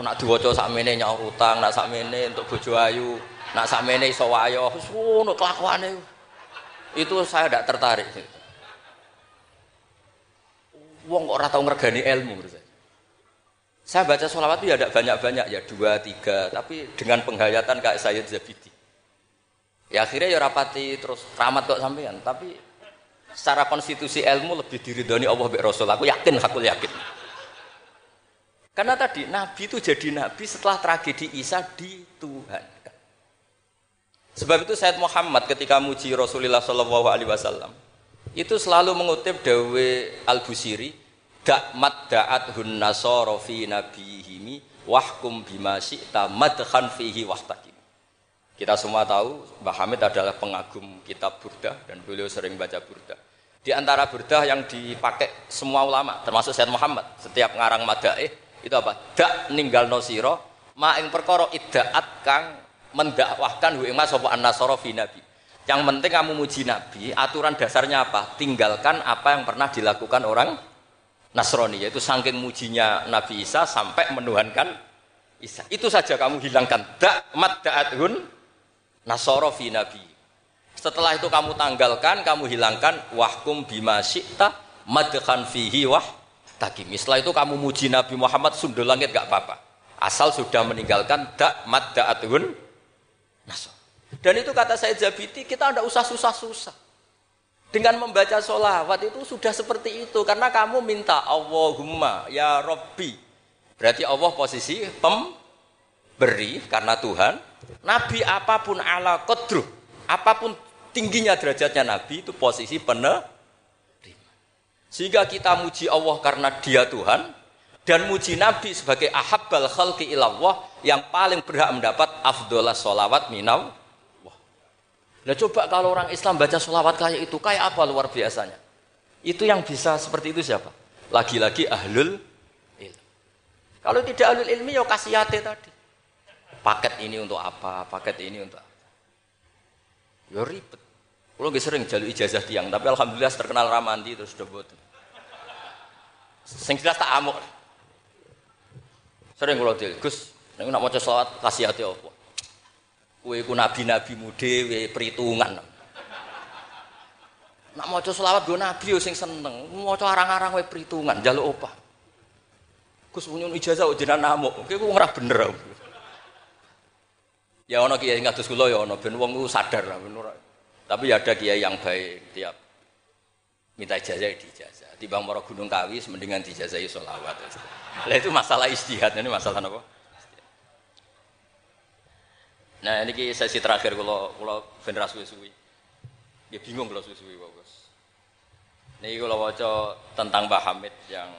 Nak diwaca sakmene nyaur utang, nak sakmene untuk bojo ayu, nak sakmene iso wayo, wis ngono kelakuane. Itu saya tidak tertarik. Wong kok ora tau ngergani ilmu menurut saya. Saya baca sholawat itu ya tidak banyak-banyak ya dua tiga, tapi dengan penghayatan kayak saya Zabidi. Ya akhirnya ya rapati terus ramat kok sampean, tapi secara konstitusi ilmu lebih diridhoni Allah mbek Rasul. Aku yakin, aku yakin. Karena tadi Nabi itu jadi Nabi setelah tragedi Isa di Tuhan. Sebab itu Said Muhammad ketika muji Rasulullah Shallallahu Alaihi Wasallam itu selalu mengutip Dawe Al Busiri dak da'at hun nasoro fi nabihimi wahkum bima syi'ta madkhan fihi wahtaki. Kita semua tahu Mbah Hamid adalah pengagum kitab Burdah dan beliau sering baca Burdah. Di antara Burdah yang dipakai semua ulama, termasuk Syed Muhammad, setiap ngarang madaih itu apa? Dak ninggal nosiro, ma ing perkara iddaat kang mendakwahkan hu mas an fi nabi. Yang penting kamu muji nabi, aturan dasarnya apa? Tinggalkan apa yang pernah dilakukan orang Nasrani, yaitu saking mujinya Nabi Isa sampai menuhankan Isa. Itu saja kamu hilangkan. Dak mat da'athun nasoro fi nabi. Setelah itu kamu tanggalkan, kamu hilangkan wahkum bima syi'ta madkhan fihi wah takim. Setelah itu kamu muji Nabi Muhammad sundul langit gak apa-apa. Asal sudah meninggalkan dak mad da'atun nasor. Dan itu kata saya Jabiti, kita tidak usah susah-susah. Dengan membaca sholawat itu sudah seperti itu. Karena kamu minta Allahumma ya Robbi. Berarti Allah posisi pemberi karena Tuhan Nabi apa pun ala kodru, apa pun tingginya derajatnya Nabi itu posisi penerima. Sehingga kita muji Allah karena dia Tuhan dan muji Nabi sebagai ahabbal khalqi ilallah yang paling berhak mendapat afdolah sholawat minal Nah coba kalau orang Islam baca sholawat kayak itu, kayak apa luar biasanya? Itu yang bisa seperti itu siapa? Lagi-lagi ahlul ilmi. Kalau tidak ahlul ilmi ya kasihate tadi paket ini untuk apa, paket ini untuk apa. Ya ribet. Kalau sering jalur ijazah tiang, tapi alhamdulillah terkenal ramanti terus sudah buat. Sing jelas tak amuk. Sering kalau dia, Gus, nek nak maca selawat kasih hati apa? Kue ku nabi-nabi mude, perhitungan. Nak maca selawat go nabi yo sing seneng. Maca arang-arang wae perhitungan njaluk opah. Gus punya ijazah jenengan namuk. Kowe ku ora bener. Ya ono kiai ngatus kula ya ono ben wong sadar lah Tapi ya ada kiai yang baik tiap minta ijazah di ijazah. Timbang mara Gunung Kawi mendingan dijazahi selawat. Lah itu masalah istihad ini masalah apa? Nah ini sesi terakhir kalau kalau bener suwi-suwi. Ya bingung kalau suwi-suwi bagus. Ini kalau waca tentang Mbah Hamid yang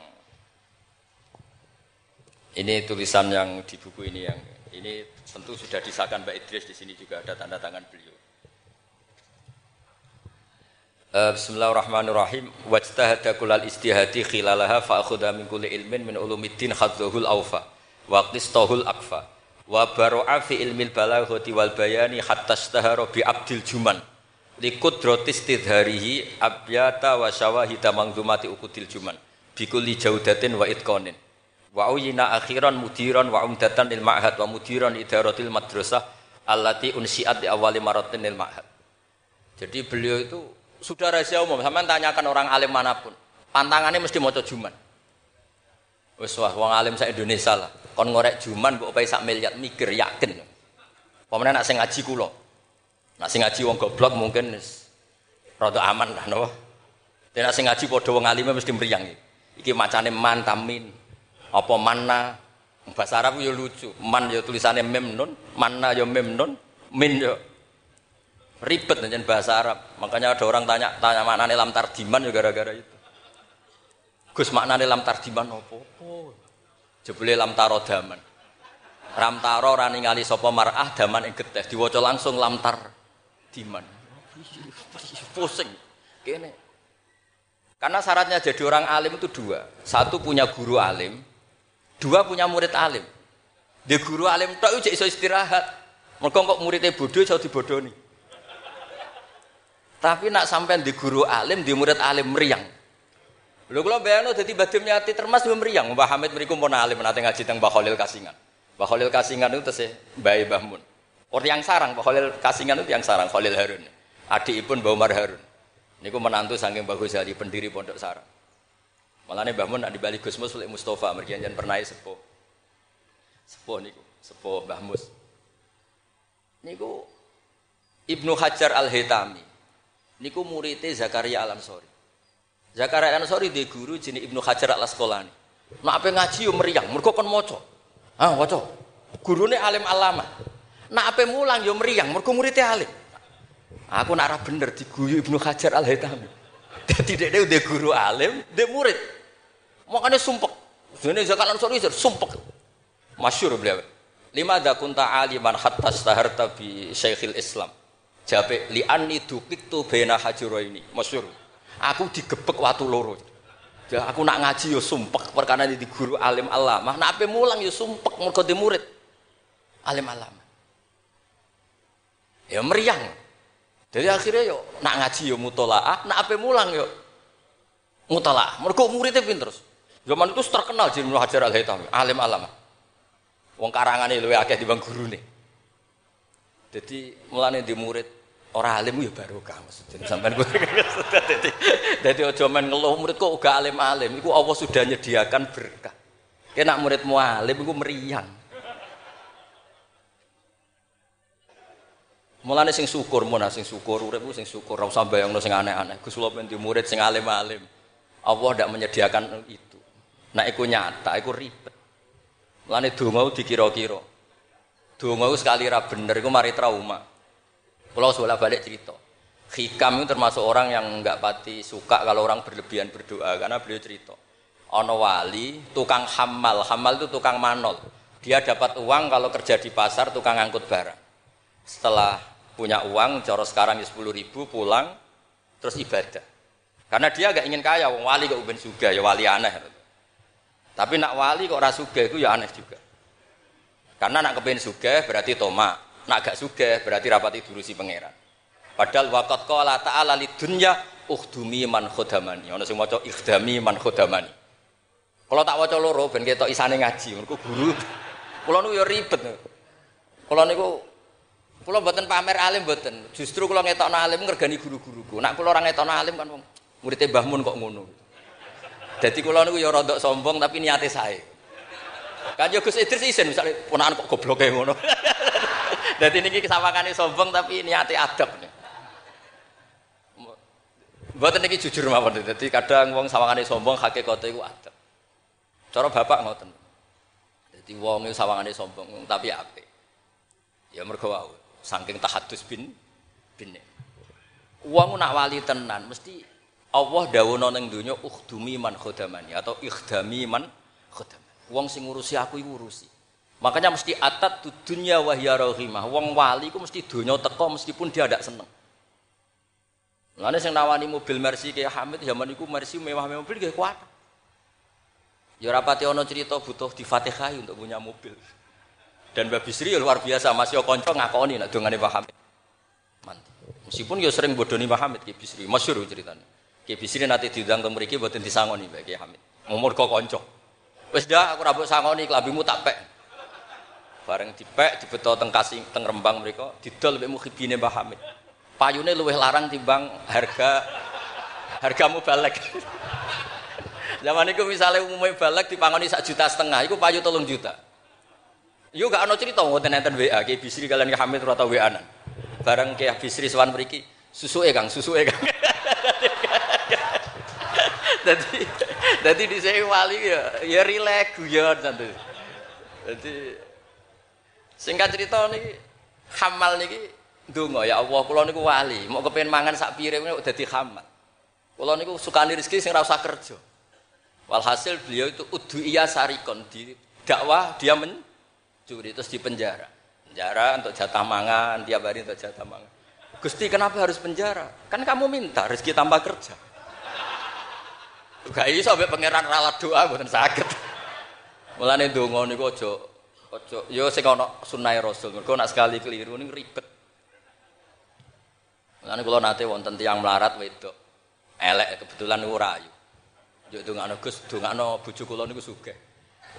ini tulisan yang di buku ini yang ini tentu sudah disahkan Mbak Idris di sini juga ada tanda tangan beliau. Uh, Bismillahirrahmanirrahim. Wajtahada kulal istihadi khilalaha fa akhudha min kulli ilmin min ulumiddin khadzuhul awfa wa qistahul akfa wa baro'a fi ilmil balaghati wal bayani hatta istahara bi abdil juman li qudratis tidharihi abyata wa syawahida mangdumati ukudil juman bi kulli jaudatin wa itqanin wa uyina akhiran mudiran wa umdatan lil ma'had wa mudiran idaratil madrasah allati unsiat di awali maratin lil ma'had jadi beliau itu sudah rahasia umum sama tanyakan orang alim mana pun pantangannya mesti maca juman wis wah wong alim sak Indonesia lah kon ngorek juman mbok opai sak miliar mikir yakin. Pemene nak sing ngaji kula. Nak sing ngaji wong goblok mungkin rada aman lah napa. Nek sing ngaji padha wong alime mesti mriyang. Iki macane mantamin. Apa mana? Bahasa Arab yo lucu. Man yo tulisannya mem nun, mana yo mem nun, min yo ribet dengan bahasa Arab. Makanya ada orang tanya tanya maknane lam tardiman yo gara-gara itu. Gus maknane lam tardiman opo? Oh. Jebule lam taro daman. Ram taro ora ningali sapa mar'ah daman ing getih diwaca langsung lam tar diman. Pusing. Kene. Karena syaratnya jadi orang alim itu dua. Satu punya guru alim, dua punya murid alim. Di guru alim tok iso iso istirahat. Mergo kok muridnya bodoh iso dibodoni. Tapi nak sampai di guru alim, di murid alim meriang. Lho kula bayangno dadi Badim Nyati termas yo mriyang Mbah Hamid mriku pun alim nate ngaji teng Mbah Khalil Kasingan. Mbah Khalil Kasingan itu tesih Mbah Mbah. Orang yang sarang Mbah Khalil Kasingan itu yang sarang Khalil Harun. Adikipun Mbah Umar Harun. Niku menantu saking Mbah Ghazali pendiri Pondok Sarang. Malane Mbah Mun nak dibalik Gus Mus Mustofa mergi jan pernah sepuh. Sepuh niku, sepuh Mbah Mus. Niku Ibnu Hajar Al-Hitami. Niku muridnya Zakaria Alam-Sori. Zakaria Ansori di guru jenis Ibnu Hajar Al Asqalani. Nak apa ngaji yo meriang, mergo kon maca. Ah, waca. Gurune alim alama. Nak apa mulang yo meriang, mergo muridnya alim. Aku nak bener diguyu Ibnu Hajar Al Haytami. Dadi dhekne udah guru alim, dia murid. Makanya sumpek. Dene Zakaria Ansori sumpek. Masyur beliau. Lima da kunta aliman hatta staharta bi Syekhil Islam. Jabe li anni dukiktu baina hajuraini. Masyur. Aku digebek waktu loro. Ya aku nak ngaji yo sumpek perkara di guru alim alama. Nak ape mulang yo sumpek mergo murid alim alama. Ya meriang. Jadi akhirnya yo nak ngaji yo mutolaah, nak ape mulang yo mutolaah. Mergo muridnya pinter. Zaman itu terkenal jadi Hajar Al Haytami, alim alama. Wong karangane luwe akeh dibanding gurune. Jadi mulane di murid Orang alim ya barokah maksudnya sampean gue jadi jadi ojo men ngeluh murid kok uga alim alim iku Allah sudah menyediakan berkah kena muridmu alim iku meriang Mulane sing syukur mun sing syukur urip sing syukur ora usah bayangno sing aneh-aneh Gus kula di murid sing alim-alim Allah ndak menyediakan itu Nah iku nyata iku ribet Mulane donga dikira-kira Donga sekali ra bener iku mari trauma kalau bolak balik cerita. Hikam itu termasuk orang yang nggak pati suka kalau orang berlebihan berdoa karena beliau cerita. Ono wali, tukang hamal, hamal itu tukang manol. Dia dapat uang kalau kerja di pasar tukang angkut barang. Setelah punya uang, coro sekarang ya sepuluh ribu pulang, terus ibadah. Karena dia gak ingin kaya, wong wali kok uben suga, ya wali aneh. Tapi nak wali kok rasuga itu ya aneh juga. Karena nak kepen suga berarti tomak. Nak gak sugih berarti rapati durusi pangeran. Padahal waqat qala ta'ala lidunya ukhdumi man khodamani. Ana sing maca ikhdami man khodamani. Kalau tak waca loro ben isane ngaji, mergo guru. Kula niku ya ribet. Kula niku Kulo mboten pamer alim mboten. Justru kulo ngetokno alim ngergani guru-guruku. Nak kulo ora ngetokno alim kan wong muridé Mbah Mun kok ngono. Dadi kulo niku ya rada sombong tapi niate sae. Kanjeng Gus Idris isin misale ponakan kok gobloke ngono. Dadi niki kesawangane sombong tapi niate adab. Mboten niki jujur mawon. Dadi kadang wong sawangane sombong hakikate iku adab. Cara bapak ngoten. Dadi wong sawangane sombong tapi apik. Ya mergo saking tahadus bin bin. Wong nak wali tenan mesti Allah dawono ning donya ukhdumi man khodamani atau ikhdami man khodamani. Wong sing ngurusi aku iku urusi. Makanya mesti atat dunya wa hiya rahimah. Wong wali ku mesti donya teko meskipun dia tidak seneng. Lane sing nawani mobil Mercy kayak Hamid zaman iku Mercy mewah-mewah mobil kayak kuat. Ya rapati ono cerita butuh di Fatihah untuk punya mobil. Dan Mbak Bisri ya luar biasa, Mas yo konco ngakoni nak dongane Pak Hamid. Mantap. Meskipun yo sering bodoni Pak Hamid Ki Bisri, masyhur ceritanya. Ki Bisri nanti diundang ke mriki mboten disangoni Mbak Ki Hamid. Umur kok konco. Wis dah aku rabuk sangoni klambimu tak pek. Bareng dipek dibeto teng kasing teng Rembang mriku didol mbek mukhibine Mbah Hamid. Payune luwih larang timbang harga hargamu balik. Zaman itu misalnya umumnya balik dipangoni sak juta setengah, itu payu tolong juta. Yo gak ada cerita ngoten enten WA, kayak Bisri kalian ke Hamid atau WA nan. Bareng kayak Bisri sewan susu susuke Kang, susuke Kang. Jadi jadi di sini wali ya ya rileks guyon santu. Jadi singkat cerita nih hamal nih dungo ya Allah kula niku wali mau kepengen mangan sak piring udah dadi hamal. Kula niku sukani rezeki sing ora usah kerja. Walhasil beliau itu udu iya sarikon di dakwah dia mencuri terus di penjara. Penjara untuk jatah mangan, tiap hari untuk jatah mangan. Gusti kenapa harus penjara? Kan kamu minta rezeki tambah kerja. Gak iso sampai pangeran ralat doa mboten saged. Mulane donga niku aja aja ya sing ana sunah Rasul. Mergo nak sekali keliru niku ribet. Mulane kula nate wonten tiyang melarat wedok. Elek kebetulan niku rayu. Yo dongakno Gus, dongakno bojo kula niku sugih.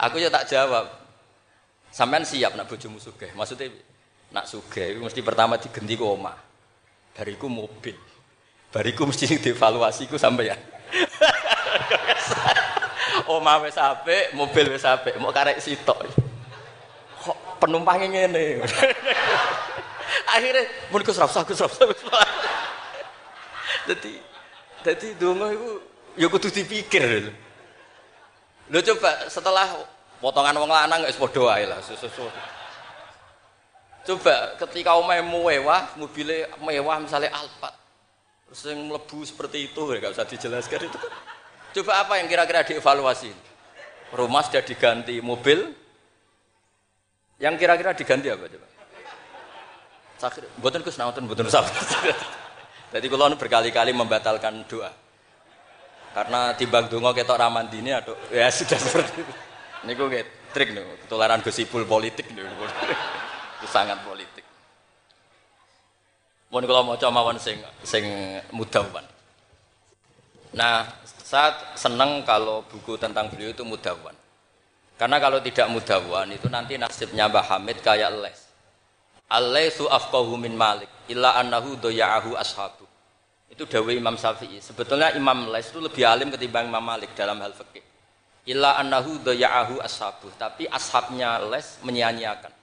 Aku ya tak jawab. Sampean siap nak bojomu sugih. Maksudnya nak sugih mesti pertama digenti ku omah. Bariku mobil. Bariku mesti dievaluasi ku sampean. Omah wis apik, mobil wis apik, mau karek sitok. Kok penumpangnya ngene. Akhirnya mun Gus Rafsa, Gus Rafsa. Dadi dadi donga iku ya kudu dipikir. Lho coba setelah potongan wong lanang wis padha wae lah. Coba ketika omah mewah, mobilnya mewah misalnya Alphard. Terus yang melebu seperti itu, ya, nggak usah dijelaskan itu. Coba apa yang kira-kira dievaluasi? Rumah sudah diganti, mobil yang kira-kira diganti apa coba? Sakit, buatan kus nawatin, buatan sabar. Jadi kalau berkali-kali membatalkan doa. Karena timbang dongo ketok ramandini atau ya sudah seperti itu. Ini gue kayak trik nih, ketularan gosipul politik nih. itu sangat politik. Mohon kalau mau coba sing sing mudawan. Nah, saat senang kalau buku tentang beliau itu mudawan. Karena kalau tidak mudawan itu nanti nasibnya Mbah Hamid kayak les. Alaisu afqahu min Malik illa annahu doya'ahu ashabu. Itu dawe Imam Syafi'i. Sebetulnya Imam Les itu lebih alim ketimbang Imam Malik dalam hal fikih. Illa annahu doya'ahu ashabu. Tapi ashabnya Les menyia-nyiakan.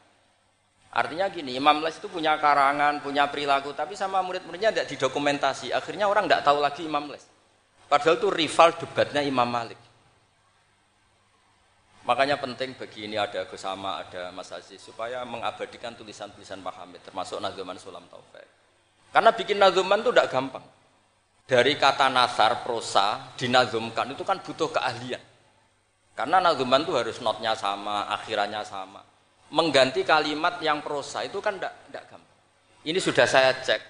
Artinya gini, Imam Les itu punya karangan, punya perilaku, tapi sama murid-muridnya tidak didokumentasi. Akhirnya orang tidak tahu lagi Imam Les. Padahal itu rival debatnya Imam Malik. Makanya penting bagi ini ada Gusama, ada Mas Aziz, supaya mengabadikan tulisan-tulisan Hamid, termasuk Nazuman Sulam Taufik. Karena bikin nazuman itu tidak gampang. Dari kata nasar, prosa, dinazumkan itu kan butuh keahlian. Karena nazuman itu harus notnya sama, akhirannya sama mengganti kalimat yang prosa itu kan tidak gampang. Ini sudah saya cek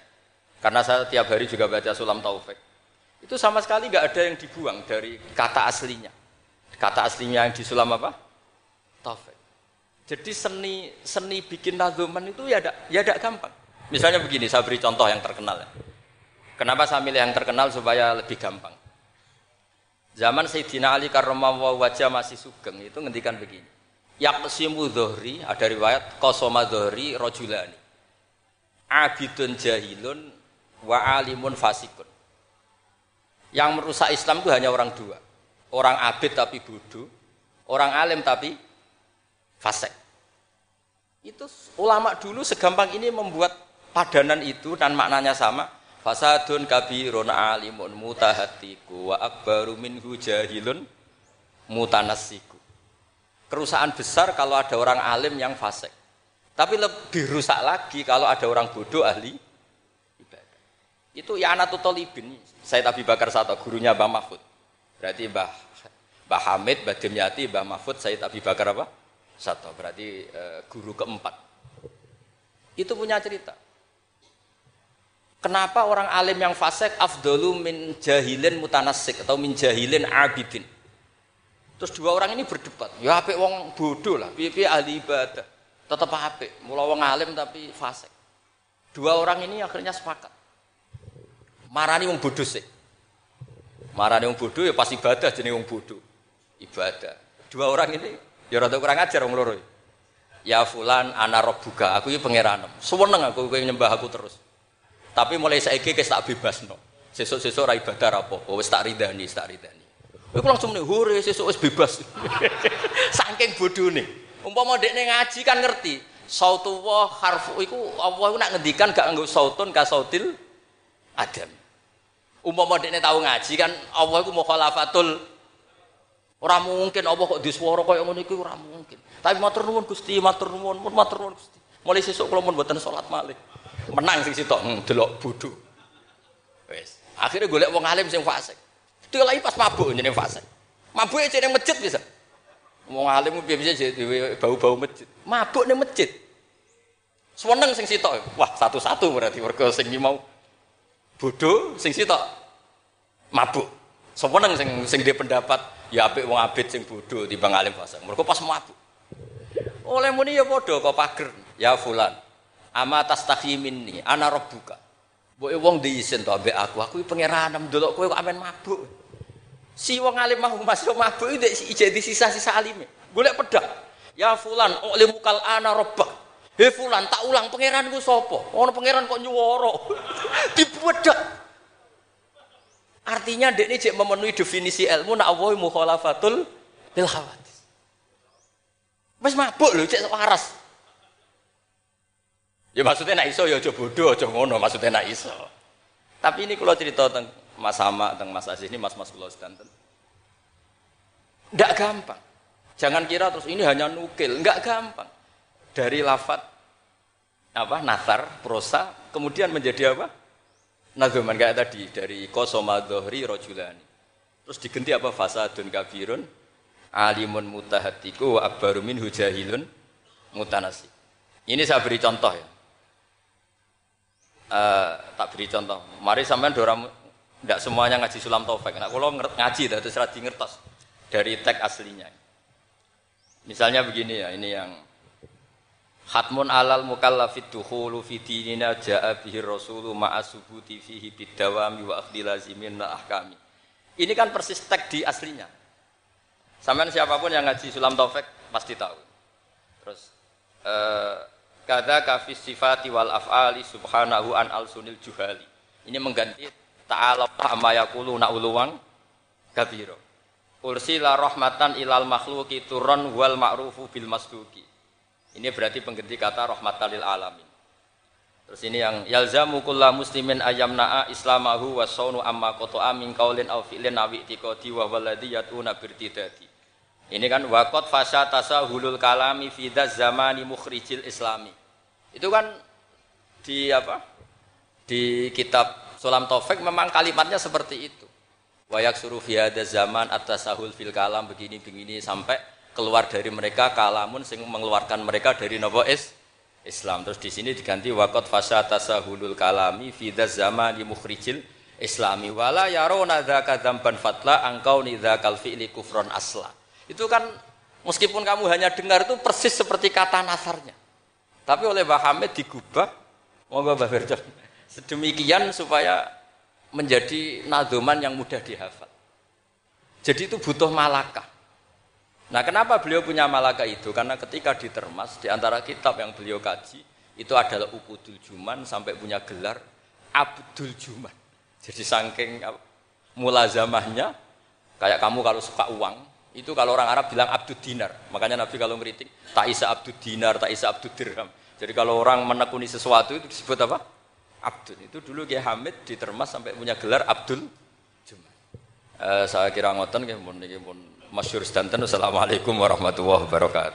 karena saya tiap hari juga baca Sulam Taufik. Itu sama sekali nggak ada yang dibuang dari kata aslinya. Kata aslinya yang di Sulam apa? Taufik. Jadi seni seni bikin nazuman itu ya tidak ya gampang. Misalnya begini, saya beri contoh yang terkenal ya. Kenapa saya milih yang terkenal supaya lebih gampang? Zaman Sayyidina Ali karomah wajah masih sugeng itu ngendikan begini. Yaksimu dhuhri, ada riwayat kosoma dhuhri rojulani. abidun jahilun wa alimun fasikun. Yang merusak Islam itu hanya orang dua. Orang abid tapi bodoh, orang alim tapi fasik. Itu ulama dulu segampang ini membuat padanan itu dan maknanya sama. Fasadun kabirun alimun mutahatiku wa akbaru minhu jahilun mutanassiku. Kerusakan besar kalau ada orang alim yang fasik. Tapi lebih rusak lagi kalau ada orang bodoh ahli ibadah. Itu ya anak tolibin. Saya Abi Bakar Sato, gurunya Mbah Mahfud. Berarti Mbah Mbah Hamid, Mbah Dimyati, Mbah Mahfud, saya Abi Bakar apa? Sato. Berarti e, guru keempat. Itu punya cerita. Kenapa orang alim yang fasik afdalu min jahilin mutanasik atau min jahilin abidin? Terus dua orang ini berdebat. Ya apik wong bodoh lah, piye ahli ibadah tetap apik. Mula wong alim tapi fasik. Dua orang ini akhirnya sepakat. Marani wong bodoh sih. Marani wong bodoh ya pasti ibadah jadi wong bodoh. Ibadah. Dua orang ini ya rada kurang ajar wong loro. Ya fulan ana rabbuka, aku iki pangeranem. Suweneng aku kowe nyembah aku terus. Tapi mulai saiki wis tak bebasno. Sesuk-sesuk ora ibadah apa-apa, wis tak ridani, tak ridani. Aku langsung nih, hore sesuk wis bebas. Saking bodone. Umpama dekne ngaji kan ngerti. Sautullah harfu iku Allah iku nak ngendikan gak nganggo sautun ka sautil adam. Umpama dekne tahu ngaji kan Allah iku mukhalafatul ora mungkin Allah kok diswara kaya ngono iku ora mungkin. Tapi matur nuwun Gusti, matur nuwun, matur Gusti. Mulai sesuk kula mun mboten salat malih. Menang sing sitok hmm, delok bodho. Wis, akhirnya golek wong alim sing fasik. Dilai pas mabuk jenenge fasik. Mabuke jenenge masjid bisa. Wong alim piye bisa jadi bau-bau masjid. Mabuk ning masjid. Seneng sing sitok. Wah, satu-satu berarti mergo sing mau bodoh sing sitok mabuk. Seneng sing sing dia pendapat ya apik wong abid sing bodoh timbang alim fasik. Mergo pas mabuk. Oleh muni ya padha kok pager. Ya fulan. Ama tastahi minni ana rabbuka. Mbok wong diisin to ambek aku. Aku pangeran ndelok kowe kok amen mabuk. Si wong alim mau masuk mabuk iki jadi sisa-sisa alime. Golek pedang. Ya fulan, ulimu kal ana rabbak. He fulan, tak ulang pangeranku sapa? Ono pangeran kok nyuwara. Dibedak. Artinya dek ini cek memenuhi definisi ilmu nak Allah mukhalafatul lil khawatis. Wis mabuk lho cek waras. Ya maksudnya nak iso ya aja bodoh aja ngono maksudnya nak iso. Tapi ini kalau cerita tentang Mas Sama, tentang Mas Aziz ini Mas-mas kula sedanten. Enggak gampang. Jangan kira terus ini hanya nukil, enggak gampang. Dari lafat apa nasar, prosa, kemudian menjadi apa? Nazuman kayak tadi dari kosoma dohri rojulani. Terus diganti apa fasadun kafirun alimun mutahatiku wa akbaru minhu jahilun mutanasi. Ini saya beri contoh ya. Uh, tak beri contoh. Mari sampean dorang tidak semuanya ngaji sulam taufik. Nah, kalau ngaji itu serati ngertos dari teks aslinya. Misalnya begini ya, ini yang Hatmun alal mukallafid dukhulu fi dinina ja'a bihi rasulu ma'a subuti fihi bidawami wa akhdhi lazimin ahkami. Ini kan persis teks di aslinya. Sampai siapa pun yang ngaji sulam taufik pasti tahu. Terus eh, kada kafis sifati wal af'ali subhanahu an al sunil juhali. Ini mengganti ta'ala amma yaquluna uluwang kabiro. Ursila rahmatan ilal makhluki turun wal ma'rufu bil masduki. Ini berarti pengganti kata rahmatan lil alamin. Terus ini yang yalzamu kullu muslimin ayamna'a islamahu wa saunu amma qata'a min qaulin aw fi'lin aw wa walladhi yatuna birtidati. Ini kan waqat fasha tasahulul kalami fi zamani mukhrijil islami. Itu kan di apa? Di kitab Sulam Taufik memang kalimatnya seperti itu. Wayak suruh ada zaman atas sahul fil kalam begini begini sampai keluar dari mereka kalamun sing mengeluarkan mereka dari nopo is Islam. Terus di sini diganti wakot fasa tasahulul kalami fidas zaman di mukhrijil islami wala yarona dzaka dzamban fatla angkau nidzakal fi'li kufron asla. Itu kan meskipun kamu hanya dengar itu persis seperti kata nasarnya. Tapi oleh Mbah Hamid digubah monggo Mbah Sedemikian supaya menjadi nadoman yang mudah dihafal. Jadi itu butuh malakah. Nah kenapa beliau punya malakah itu? Karena ketika ditermas di antara kitab yang beliau kaji, itu adalah Ukudul Juman sampai punya gelar Abdul Juman. Jadi saking mulazamahnya kayak kamu kalau suka uang itu kalau orang Arab bilang Abdul Dinar. Makanya Nabi kalau ngeritik tak isa Abdul Dinar, tak isa Abdul Dirham. Jadi kalau orang menekuni sesuatu itu disebut apa? Abdul. Itu dulu Kiai Hamid ditermas sampai punya gelar Abdul Juman. Eh, saya kira ngoten nggih mun niki mun masyhur. Assalamualaikum warahmatullahi wabarakatuh.